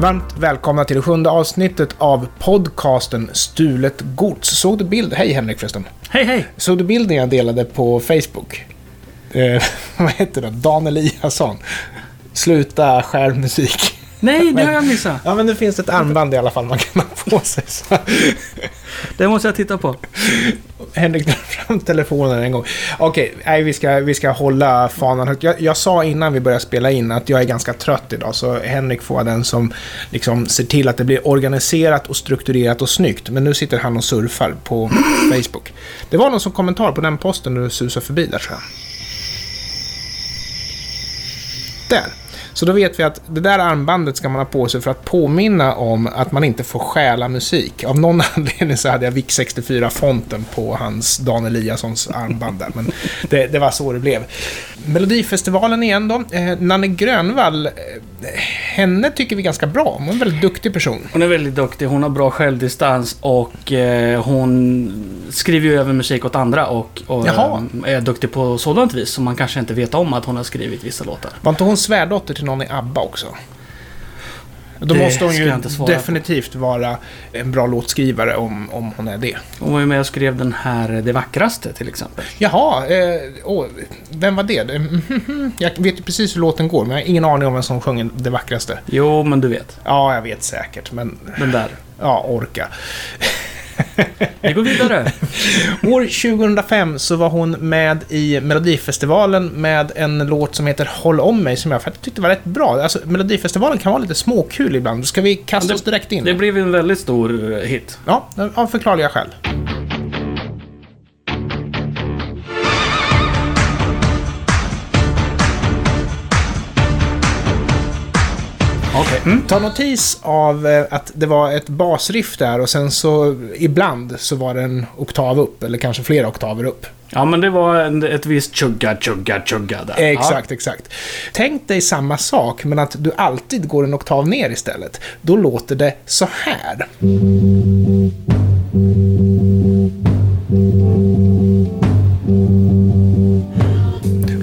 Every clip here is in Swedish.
Varmt välkomna till det sjunde avsnittet av podcasten Stulet Gods. Såg du bild? Hej Henrik förresten. Hej, hej! Såg du bilden jag delade på Facebook? Eh, vad heter det? Dan Eliasson. Sluta skärmmusik. Nej, det har jag missat. Ja, men det finns ett armband i alla fall man kan ha på sig. Så. Det måste jag titta på. Henrik drar fram telefonen en gång. Okej, nej, vi, ska, vi ska hålla fanan högt. Jag, jag sa innan vi började spela in att jag är ganska trött idag, så Henrik får vara den som liksom ser till att det blir organiserat och strukturerat och snyggt. Men nu sitter han och surfar på Facebook. Det var någon som kommentar på den posten du susade förbi där, tror jag. Där. Så då vet vi att det där armbandet ska man ha på sig för att påminna om att man inte får stjäla musik. Av någon anledning så hade jag VIC 64-fonten på hans Dan Eliassons armband där, men det, det var så det blev. Melodifestivalen igen då. Eh, Nanne Grönvall, eh, henne tycker vi ganska bra. Hon är en väldigt duktig person. Hon är väldigt duktig, hon har bra självdistans och eh, hon skriver ju över musik åt andra och, och eh, är duktig på sådant vis som man kanske inte vet om att hon har skrivit vissa låtar. Var inte hon svärdotter till någon i ABBA också? Då Det måste hon ju svara på. definitivt vara en bra låtskrivare om, om hon är det. Hon var ju med och skrev den här Det vackraste till exempel. Jaha, eh, åh, vem var det? Mhm, Jag vet ju precis hur låten går, men jag har ingen aning om vem som sjöng det vackraste. Jo, men du vet. Ja, jag vet säkert, men Den där. ja, orka. Vi går vidare. År 2005 så var hon med i Melodifestivalen med en låt som heter Håll om mig, som jag faktiskt tyckte var rätt bra. Alltså, Melodifestivalen kan vara lite småkul ibland. Ska vi kasta Det- oss direkt in? Det blev en väldigt stor eh, hit. Ja, av förklarliga skäl. Okej. Ta notis av eh, att det var ett basriff där och sen så ibland så var det en oktav upp, eller kanske flera oktaver upp. Ja, men det var en, ett visst chugga, chugga, chugga där. Exakt, exakt. Tänk dig samma sak, men att du alltid går en oktav ner istället. Då låter det så här.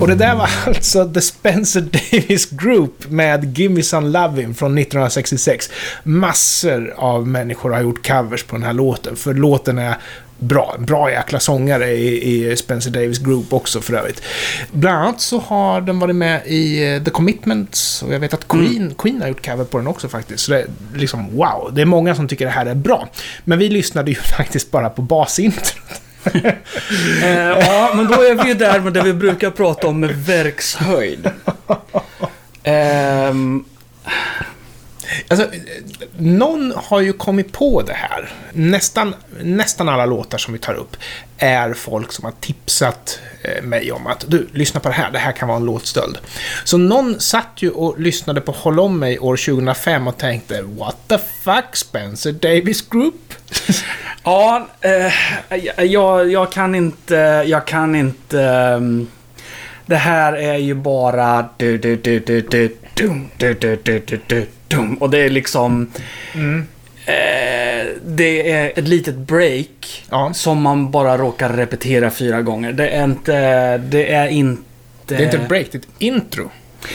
Och det där var alltså The Spencer Davis Group med Gimme Some Lovin' från 1966. Massor av människor har gjort covers på den här låten, för låten är bra. En bra jäkla sångare i, i Spencer Davis Group också för övrigt. Bland annat så har den varit med i eh, The Commitments och jag vet att Queen, Queen har gjort cover på den också faktiskt. Så det är liksom wow, det är många som tycker det här är bra. Men vi lyssnade ju faktiskt bara på basintrot. Eh, ja, men då är vi ju där med det vi brukar prata om med verkshöjd. Ehm, Alltså, någon har ju kommit på det här. Nästan, nästan alla låtar som vi tar upp är folk som har tipsat eh, mig om att du, lyssna på det här, det här kan vara en låtstöld. Så någon satt ju och lyssnade på Håll om mig år 2005 och tänkte What the fuck Spencer Davis Group? ja, eh, jag, jag kan inte... Jag kan inte... det här är ju bara... Du, du, du, du, du, dum, du, du, du, du, du, dum. Och det är liksom... Mm. Eh, det är ett litet break Ja. som man bara råkar repetera fyra gånger. Det är inte... Det är inte... Det är inte ett break, det är ett intro.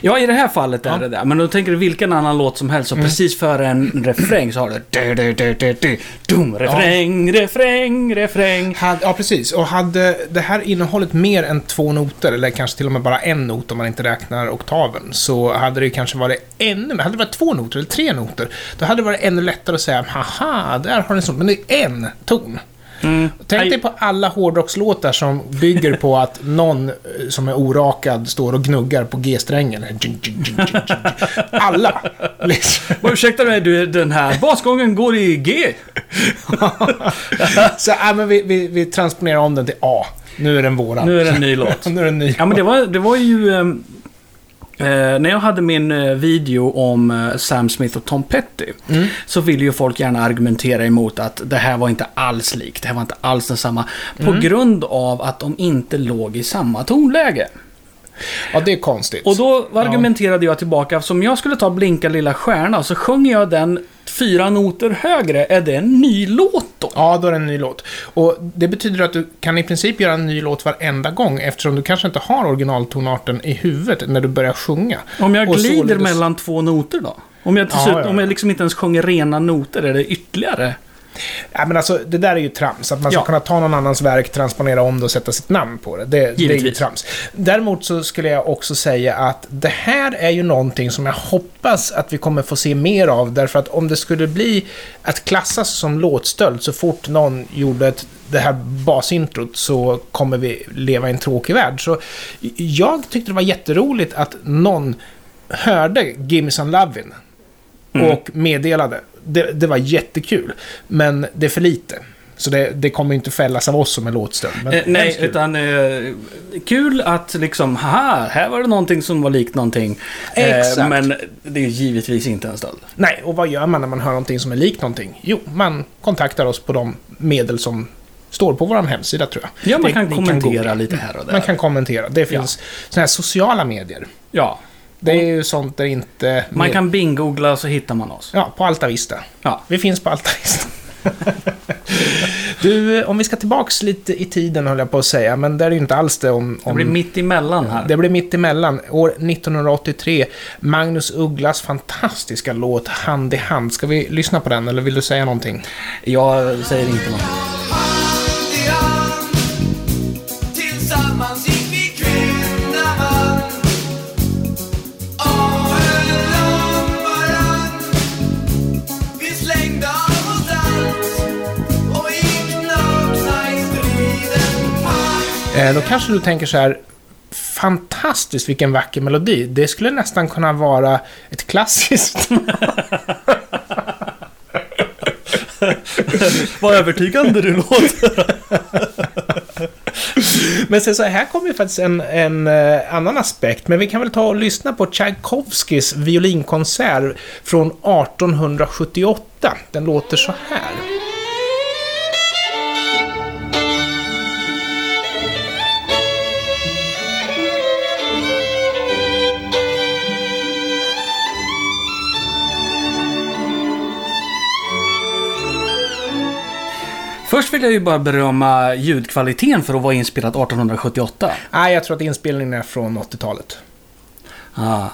Ja, i det här fallet är Ja. det det. Men då tänker du vilken annan låt som helst och precis före en refräng så har du... Du, du, du, du, du, dum, refräng, refräng, refräng. Hade, ja, precis. Och hade det här innehållit mer än två noter, eller kanske till och med bara en not om man inte räknar oktaven, så hade det kanske varit ännu Hade det varit två noter eller tre noter, då hade det varit ännu lättare att säga haha, där har ni en sån. Men det är en ton. Mm. Tänk dig på alla hårdrockslåtar som bygger på att någon eh, som är orakad står och gnuggar på G-strängen. Alla! Liksom. Och ursäkta mig, du, den här basgången går i G. Så ja, men vi, vi, vi transponerar om den till A. Nu är den våran. Nu är det en ny låt. nu är den ny. Ja, men det var, det var ju... ehm, Eh, när jag hade min eh, video om eh, Sam Smith och Tom Petty Mm. så ville ju folk gärna argumentera emot att det här var inte alls likt. Det här var inte alls detsamma. På Mm. grund av att de inte låg i samma tonläge. Ja, det är konstigt. Och då argumenterade jag tillbaka, som jag skulle ta Blinka lilla stjärna, så sjunger jag den fyra noter högre. Är det en ny låt då? Ja, då är det en ny låt. Och det betyder att du kan i princip göra en ny låt varenda gång eftersom du kanske inte har originaltonarten i huvudet när du börjar sjunga. Om jag glider således- mellan två noter då? Om jag, Ja, ja. om jag liksom inte ens sjunger rena noter, är det ytterligare? Ja, men alltså, det där är ju trams. Att man ska Ja. kunna ta någon annans verk, transponera om det och sätta sitt namn på det. Det, det är ju trams. Däremot så skulle jag också säga att det här är ju någonting som jag hoppas att vi kommer få se mer av. Därför att om det skulle bli att klassas som låtstöld så fort någon gjorde ett, det här basintrot så kommer vi leva i en tråkig värld. Så jag tyckte det var jätteroligt att någon hörde Gimme Some Lovin' Mm. och meddelade. Det, det var jättekul, men det är för lite. Så det, det kommer inte fällas av oss som låtstöld. Men Eh, nej, kul. utan eh, kul att liksom, haha, här var det någonting som var likt någonting. Eh, Exakt. men det är givetvis inte en stöld. Nej, och vad gör man när man hör någonting som är likt någonting? Jo, man kontaktar oss på de medel som står på vår hemsida tror jag. Ja, man Det- kan kommentera googla. lite här och där. Man kan kommentera. Det finns sådana här sociala medier. Ja, Det är ju sånt där inte... man kan binggoogla så hittar man oss. Ja, på Altavista. Ja. Vi finns på Altavista. du, om vi ska tillbaks lite i tiden höll jag på att säga, men det är ju inte alls det om... Det om blir mitt emellan här. Det blir mitt emellan. År 1983, Magnus Ugglas fantastiska låt Hand i hand. Ska vi lyssna på den, eller vill du säga någonting? Jag säger inte något. Då kanske du tänker så här, fantastiskt vilken vacker melodi. Det skulle nästan kunna vara ett klassiskt... Vad övertygande du låter. Men sen så här kommer ju faktiskt en, en eh, annan aspekt. Men vi kan väl ta och lyssna på Tchaikovskys violinkonsert från 1878. Den låter så här. Först vill jag ju bara berömma ljudkvaliteten för att vara inspelat 1878. Nej, jag tror att inspelningen är från 80-talet. Ah.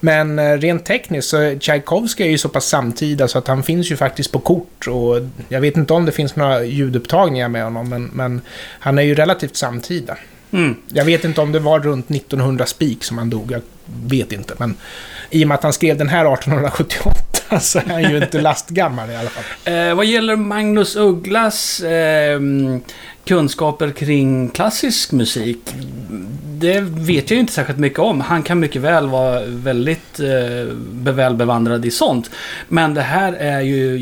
Men eh, rent tekniskt så Tchaikovsky är ju så pass samtida så att han finns ju faktiskt på kort och jag vet inte om det finns några ljudupptagningar med honom men, men han är ju relativt samtida. Mm. Jag vet inte om det var runt 1900 spik som han dog, jag vet inte. Men i och med att han skrev den här 1878 så är han ju inte lastgammal i alla fall. Eh, vad gäller Magnus Ugglas eh, kunskaper kring klassisk musik. Det vet jag ju inte särskilt mycket om. Han kan mycket väl vara väldigt eh, väl bevandrad i sånt. Men det här är ju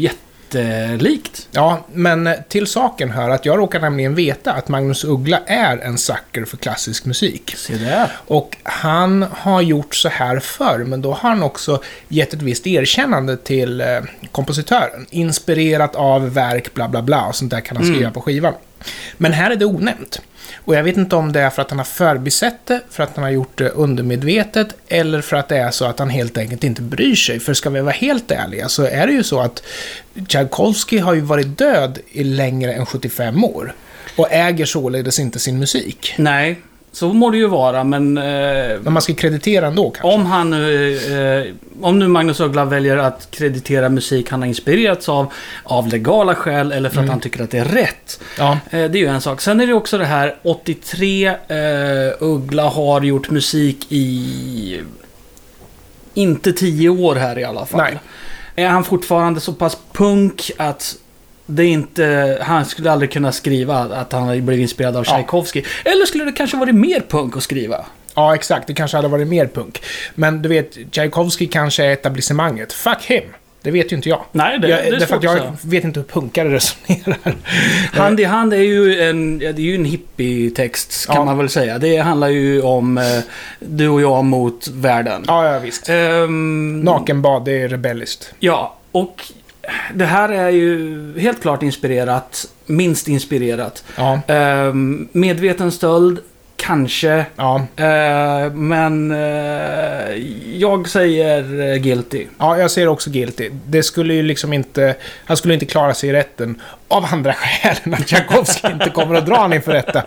jättelikt. Ja, men till saken hör att jag råkar nämligen veta att Magnus Uggla är en sucker för klassisk musik. Se där. Och han har gjort så här förr, men då har han också gett ett visst erkännande till eh, kompositören. Inspirerat av verk, bla bla bla, och sånt där kan han skriva på skivan. Men här är det onämnt. Och jag vet inte om det är för att han har förbisett det, för att han har gjort det undermedvetet, eller för att det är så att han helt enkelt inte bryr sig. För ska vi vara helt ärliga så är det ju så att Tchaikovsky har ju varit död i längre än 75 år. Och äger således inte sin musik. Nej, så må det ju vara, men... Eh, Men man ska kreditera ändå kanske. Om han nu, eh, om nu Magnus Uggla väljer att kreditera musik han har inspirerats av, av legala skäl eller för att han tycker att det är rätt. Ja. Eh, det är ju en sak. Sen är det också det här, 83, eh, Uggla har gjort musik i inte 10 år här i alla fall. Nej. Är han fortfarande så pass punk att det inte, han skulle aldrig kunna skriva att han blivit inspirerad av Ja. Tchaikovsky. Eller skulle det kanske varit mer punk att skriva? Ja, exakt. Det kanske hade varit mer punk. Men du vet, Tchaikovsky kanske är etablissemanget. Fuck him! Det vet ju inte jag. Nej, det, jag det är därför att jag vet inte hur punkare resonerar. Hand i hand är ju en, ja, det är ju en hippie-text kan Ja. man väl säga. Det handlar ju om eh, du och jag mot världen. Ja, ja visst. Ehm, Nakenbad, det är rebelliskt. Ja, och det här är ju helt klart inspirerat, minst inspirerat. Ja, Ehm, medveten stöld, kanske. ja. Eh, men eh, jag säger eh, guilty. Ja, jag ser också guilty. Det skulle ju liksom inte... Han skulle inte klara sig i rätten av andra skäl än att Tchaikovsky inte kommer att dra honom inför rätta.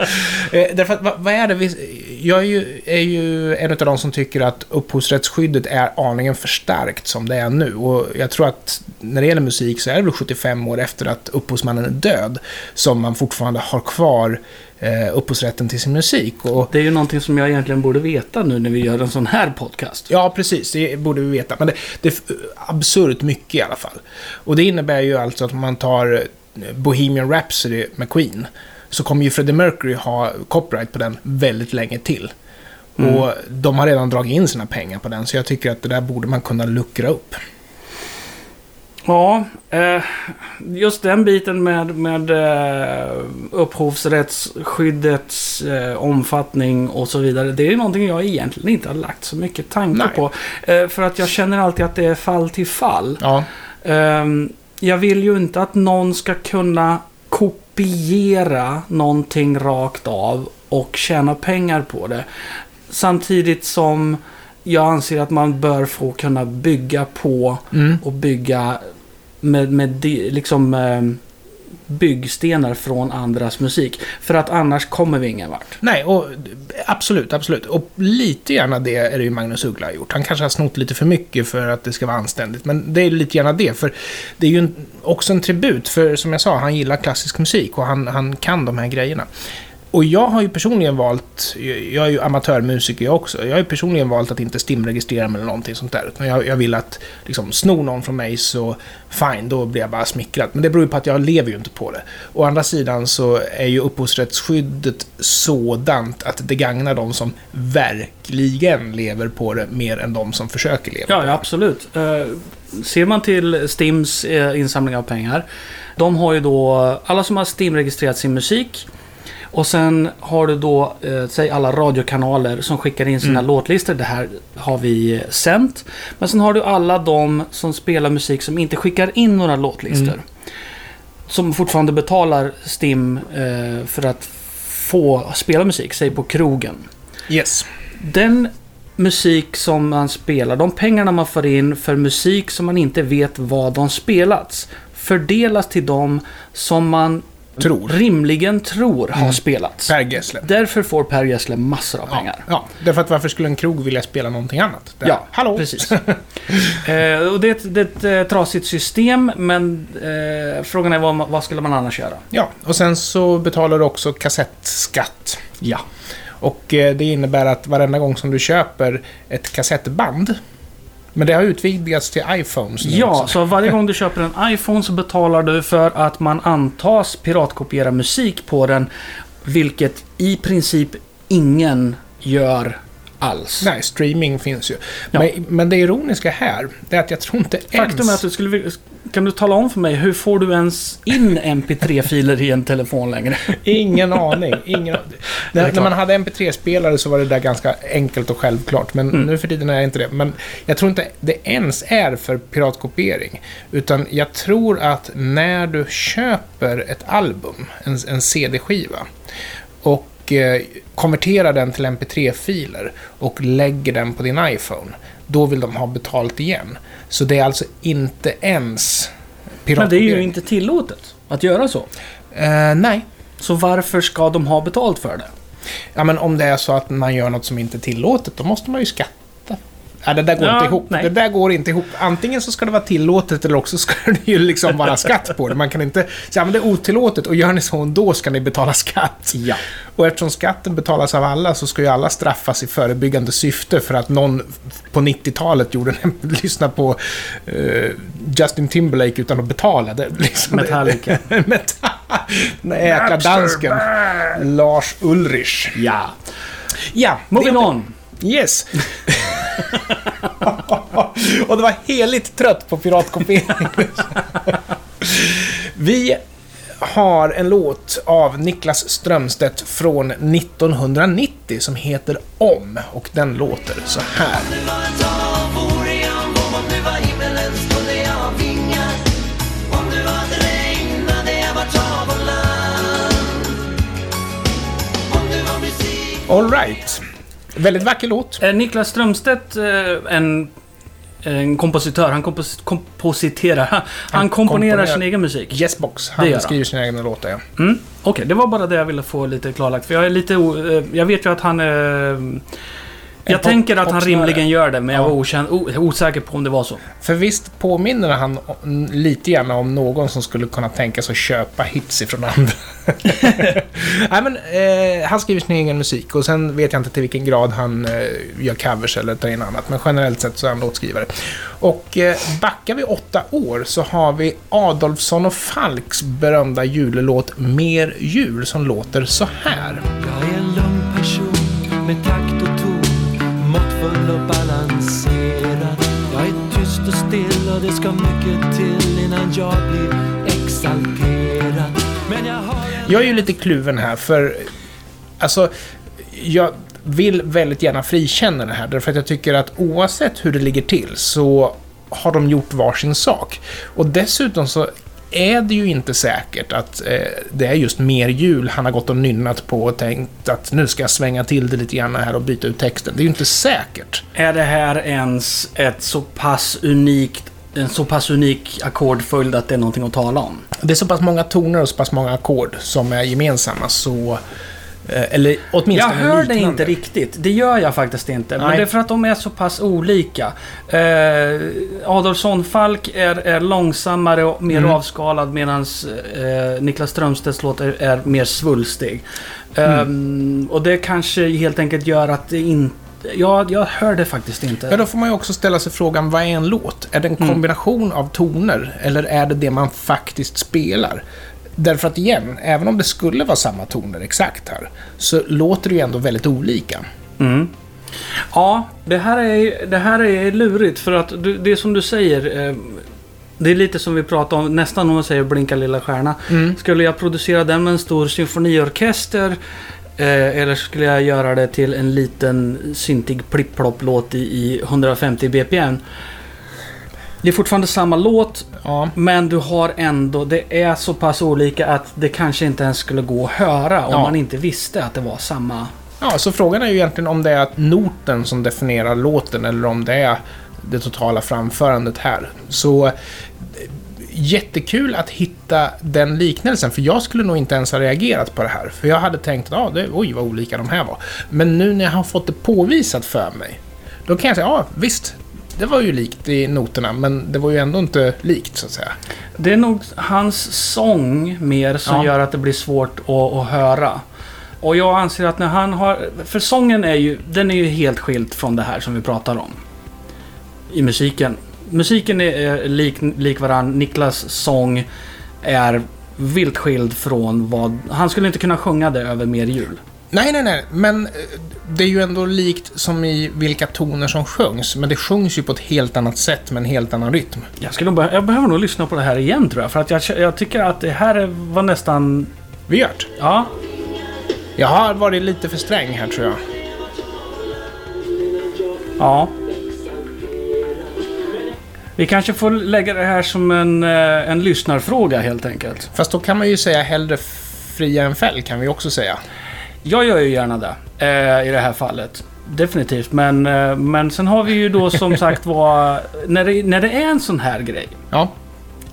Eh, därför att, vad, vad är det vi... jag är ju, är ju en av de som tycker att upphovsrättsskyddet är aningen för starkt som det är nu. Och jag tror att när det gäller musik så är det väl 75 år efter att upphovsmannen är död som man fortfarande har kvar eh, upphovsrätten till sin musik. Och, Det är ju någonting som jag egentligen borde veta nu när vi gör en sån här podcast. Ja, precis. Det borde vi veta. Men det, det är absurt mycket i alla fall. Och det innebär ju alltså att man tar Bohemian Rhapsody med Queen så kommer ju Freddie Mercury ha copyright på den väldigt länge till. Mm. Och de har redan dragit in sina pengar på den, så jag tycker att det där borde man kunna luckra upp. Ja, eh, just den biten med, med eh, upphovsrättsskyddets eh, omfattning och så vidare. Det är ju någonting jag egentligen inte har lagt så mycket tanke Nej. på. För att jag känner alltid att det är fall till fall. Ja, Ehm, jag vill ju inte att någon ska kunna kopiera någonting rakt av och tjäna pengar på det. Samtidigt som jag anser att man bör få kunna bygga på mm. och bygga med, med di- liksom eh, byggstenar från andras musik. För att annars kommer vi ingen vart. Nej, och absolut, absolut. Och lite gärna det är det ju Magnus Uggla har gjort. Han kanske har snott lite för mycket för att det ska vara anständigt. Men det är lite gärna det, för det är ju en, också en tribut. För som jag sa, han gillar klassisk musik och han, han kan de här grejerna. Och jag har ju personligen valt, jag är ju amatörmusiker jag också, jag har ju personligen valt att inte stimregistrera mig eller någonting sånt där. Utan jag, jag vill att, liksom, snor någon från mig så fine, då blir jag bara smickrad. Men det beror ju på att jag lever ju inte på det. Å andra sidan så är ju upphovsrättsskyddet sådant att det gagnar de som verkligen lever på det mer än de som försöker leva Ja, på ja absolut. Eh, ser man till Stims eh, insamling av pengar. De har ju då alla som har Stim-registrerat sin musik. Och sen har du då, eh, säg alla radiokanaler som skickar in sina Mm. låtlistor. Det här har vi sänt. Men sen har du alla de som spelar musik som inte skickar in några låtlistor. Mm. Som fortfarande betalar Stim eh, för att få spela musik, säg på krogen. Yes. Den musik som man spelar, de pengarna man får in för musik som man inte vet vad de spelats, fördelas till de som man Tror. rimligen tror har Mm. spelats. Per Gessle. Därför får Per Gessle massor av Ja, pengar. ja, därför att varför skulle en krog vilja spela någonting annat? Där. Ja, Hallå? precis. eh, och det, är ett- det är ett eh, trasigt system, men eh, frågan är vad, vad skulle man annars göra? Ja, och sen så betalar du också kassettskatt. Ja. Och eh, det innebär att varenda gång som du köper ett kassettband, men det har utvidgats till iPhones nu Ja, också. så varje gång du köper en iPhone så betalar du för att man antas piratkopiera musik på den. Vilket i princip ingen gör alls. Nej, streaming finns ju. Ja. Men, men det ironiska här, det är att jag tror inte ens... Faktum är att du skulle Kan du tala om för mig, hur får du ens in MP3-filer i en telefon längre? Ingen aning. Ingen... är när, när man hade MP3-spelare så var det där ganska enkelt och självklart. Men Mm. nu för tiden är det inte det. Men jag tror inte det ens är för piratkopiering. Utan jag tror att när du köper ett album, en, en CD-skiva, och eh, konverterar den till MP3-filer och lägger den på din iPhone, då vill de ha betalt igen. Så det är alltså inte ens Men det är piratkopiering. ju inte tillåtet att göra så. Eh, nej. Så varför ska de ha betalt för det? Ja, men om det är så att man gör något som inte är tillåtet, då måste man ju skatta. Ja, det där går Ja, inte ihop. nej. Det där går inte ihop. Antingen så ska det vara tillåtet eller också ska det ju liksom vara skatt på det. Man kan inte säga, men det är otillåtet och gör ni så ändå ska ni betala skatt. Ja. Och eftersom skatten betalas av alla så ska ju alla straffas i förebyggande syfte för att någon på 90-talet gjorde en, lyssna på eh, Justin Timberlake utan att betala. Det, liksom, Metallica. Metall... Den jäkla dansken. Lars Ulrich. Ja. Ja, Moving on. Yes. och det var heligt trött på piratkopiering. Vi har en låt av Niklas Strömstedt från 1990 som heter Om. Och den låter så här. Om Väldigt vacker låt. Är Niklas Strömstedt eh, en en kompositör. Han kompos kompositerar. Han, han komponerar komponerar- sin egen musik. Yesbox, Det han skriver sina egna låtar ja. Mm. Okej, det var bara det jag ville få lite klarlagt. För jag är lite... eh, Jag vet ju att han är... Jag tänker att han rimligen gör det, men jag Ja. var okänd, osäker på om det var så. För visst påminner han lite grann om någon som skulle kunna tänka sig att köpa hits ifrån andra. Nej, men, eh, han skriver sin egen musik och sen vet jag inte till vilken grad han eh, gör covers eller tar in annat. Men generellt sett så är han låtskrivare. Och eh, backar vi åtta år så har vi Adolfsson och Falks berömda julelåt Mer jul som låter så här. Jag är en lugn person med takt och det ska mycket till innan jag blir exalterad Men jag har en... Jag är ju lite kluven här för, alltså, jag vill väldigt gärna frikänna det här. Därför att jag tycker att oavsett hur det ligger till så har de gjort varsin sak. Och dessutom så är det ju inte säkert att eh, det är just mer jul han har gått och nynnat på och tänkt att nu ska jag svänga till det lite grann här och byta ut texten. Det är ju inte säkert. Är det här ens ett så pass unikt, en så pass unik ackordföljd att det är någonting att tala om? Det är så pass många toner och så pass många ackord som är gemensamma så... eh, Eller Jag åtminstone hör det inte riktigt. Det gör jag faktiskt inte. Men Nej. det är för att de är så pass olika. Eh, Adolfsson Falk är, är långsammare och mer Mm. avskalad medan eh, Niklas Strömstedts låt är, är mer svulstig. Mm. Eh, och det kanske helt enkelt gör att det inte... Ja, jag hör det faktiskt inte. Ja, då får man ju också ställa sig frågan, vad är en låt? Är det en Mm. kombination av toner eller är det det man faktiskt spelar? Därför att igen, även om det skulle vara samma toner exakt här, så låter det ju ändå väldigt olika. Mm. Ja, det här, är, det här är lurigt för att det är som du säger. Eh, det är lite som vi pratade om, nästan om man säger Blinka lilla stjärna. Mm. Skulle jag producera den med en stor symfoniorkester eh, eller skulle jag göra det till en liten syntig plipp-plopp-låt i, i 150 bpm? Det är fortfarande samma låt, Ja, men du har ändå... Det är så pass olika att det kanske inte ens skulle gå att höra om Ja. man inte visste att det var samma... ja, så frågan är ju egentligen om det är att noten som definierar låten eller om det är det totala framförandet här. Så jättekul att hitta den liknelsen, för jag skulle nog inte ens ha reagerat på det här. För jag hade tänkt, ja, det, oj vad olika de här var. Men nu när jag har fått det påvisat för mig, då kan jag säga, ja visst, det var ju likt i noterna, men det var ju ändå inte likt så att säga. Det är nog hans sång mer som Ja. gör att det blir svårt att, att höra. Och jag anser att när han har... För sången är ju, den är ju helt skild från det här som vi pratar om. I musiken. Musiken är, lik, lik varann. Niklas sång är vilt skild från vad... Han skulle inte kunna sjunga det över mer jul. Nej, nej, nej, men eh, det är ju ändå likt som i vilka toner som sjungs, men det sjungs ju på ett helt annat sätt med en helt annan rytm. Jag, skulle, jag behöver nog lyssna på det här igen tror jag. För att jag, jag tycker att det här är- var nästan... Vi gör det. Ja, Jag har varit lite för sträng här tror jag. Ja. Vi kanske får lägga det här som en, eh, en lyssnarfråga helt enkelt. Fast då kan man ju säga hellre fria än fäll, kan vi också säga. Jag gör ju gärna det eh, i det här fallet. Definitivt. Men, eh, men sen har vi ju då som sagt var... När det, när det är en sån här grej. Ja.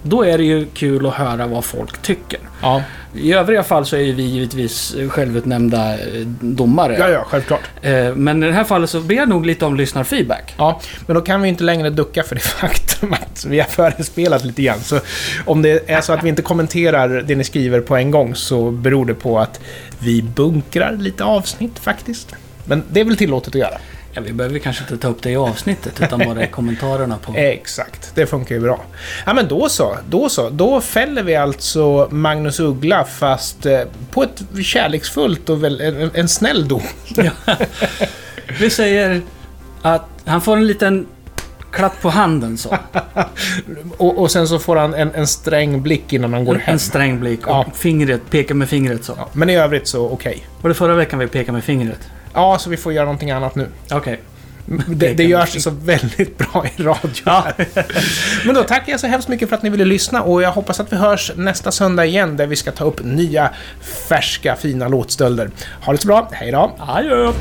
Då är det ju kul att höra vad folk tycker. Ja, I övriga fall så är ju vi givetvis självutnämnda eh, domare. ja, ja självklart. Eh, men i det här fallet så ber jag nog lite om lyssnarfeedback. Ja, men då kan vi inte längre ducka för det faktum att vi har förespelat lite grann. Så om det är så att vi inte kommenterar det ni skriver på en gång så beror det på att vi bunkrar lite avsnitt faktiskt. Men det är väl tillåtet att göra. Ja, vi behöver kanske inte ta upp det i avsnittet utan bara i kommentarerna på... Exakt, det funkar ju bra. Ja men då så, då så. Då fäller vi alltså Magnus Uggla fast eh, på ett kärleksfullt och väl, en, en snäll dom. Ja. Vi säger att han får en liten klapp på handen så. Och, och sen så får han en, en sträng blick innan han går En, hem. en sträng blick och Ja. fingret, peka med fingret så. Ja, men i övrigt så okej. Var det förra veckan vi pekade med fingret? Ja, så vi får göra någonting annat nu. Okej. Det, det görs så väldigt bra i radio. Ja. Men då tackar jag så hemskt mycket för att ni ville lyssna och jag hoppas att vi hörs nästa söndag igen där vi ska ta upp nya, färska, fina låtstölder. Ha det så bra, hej då! Adjö!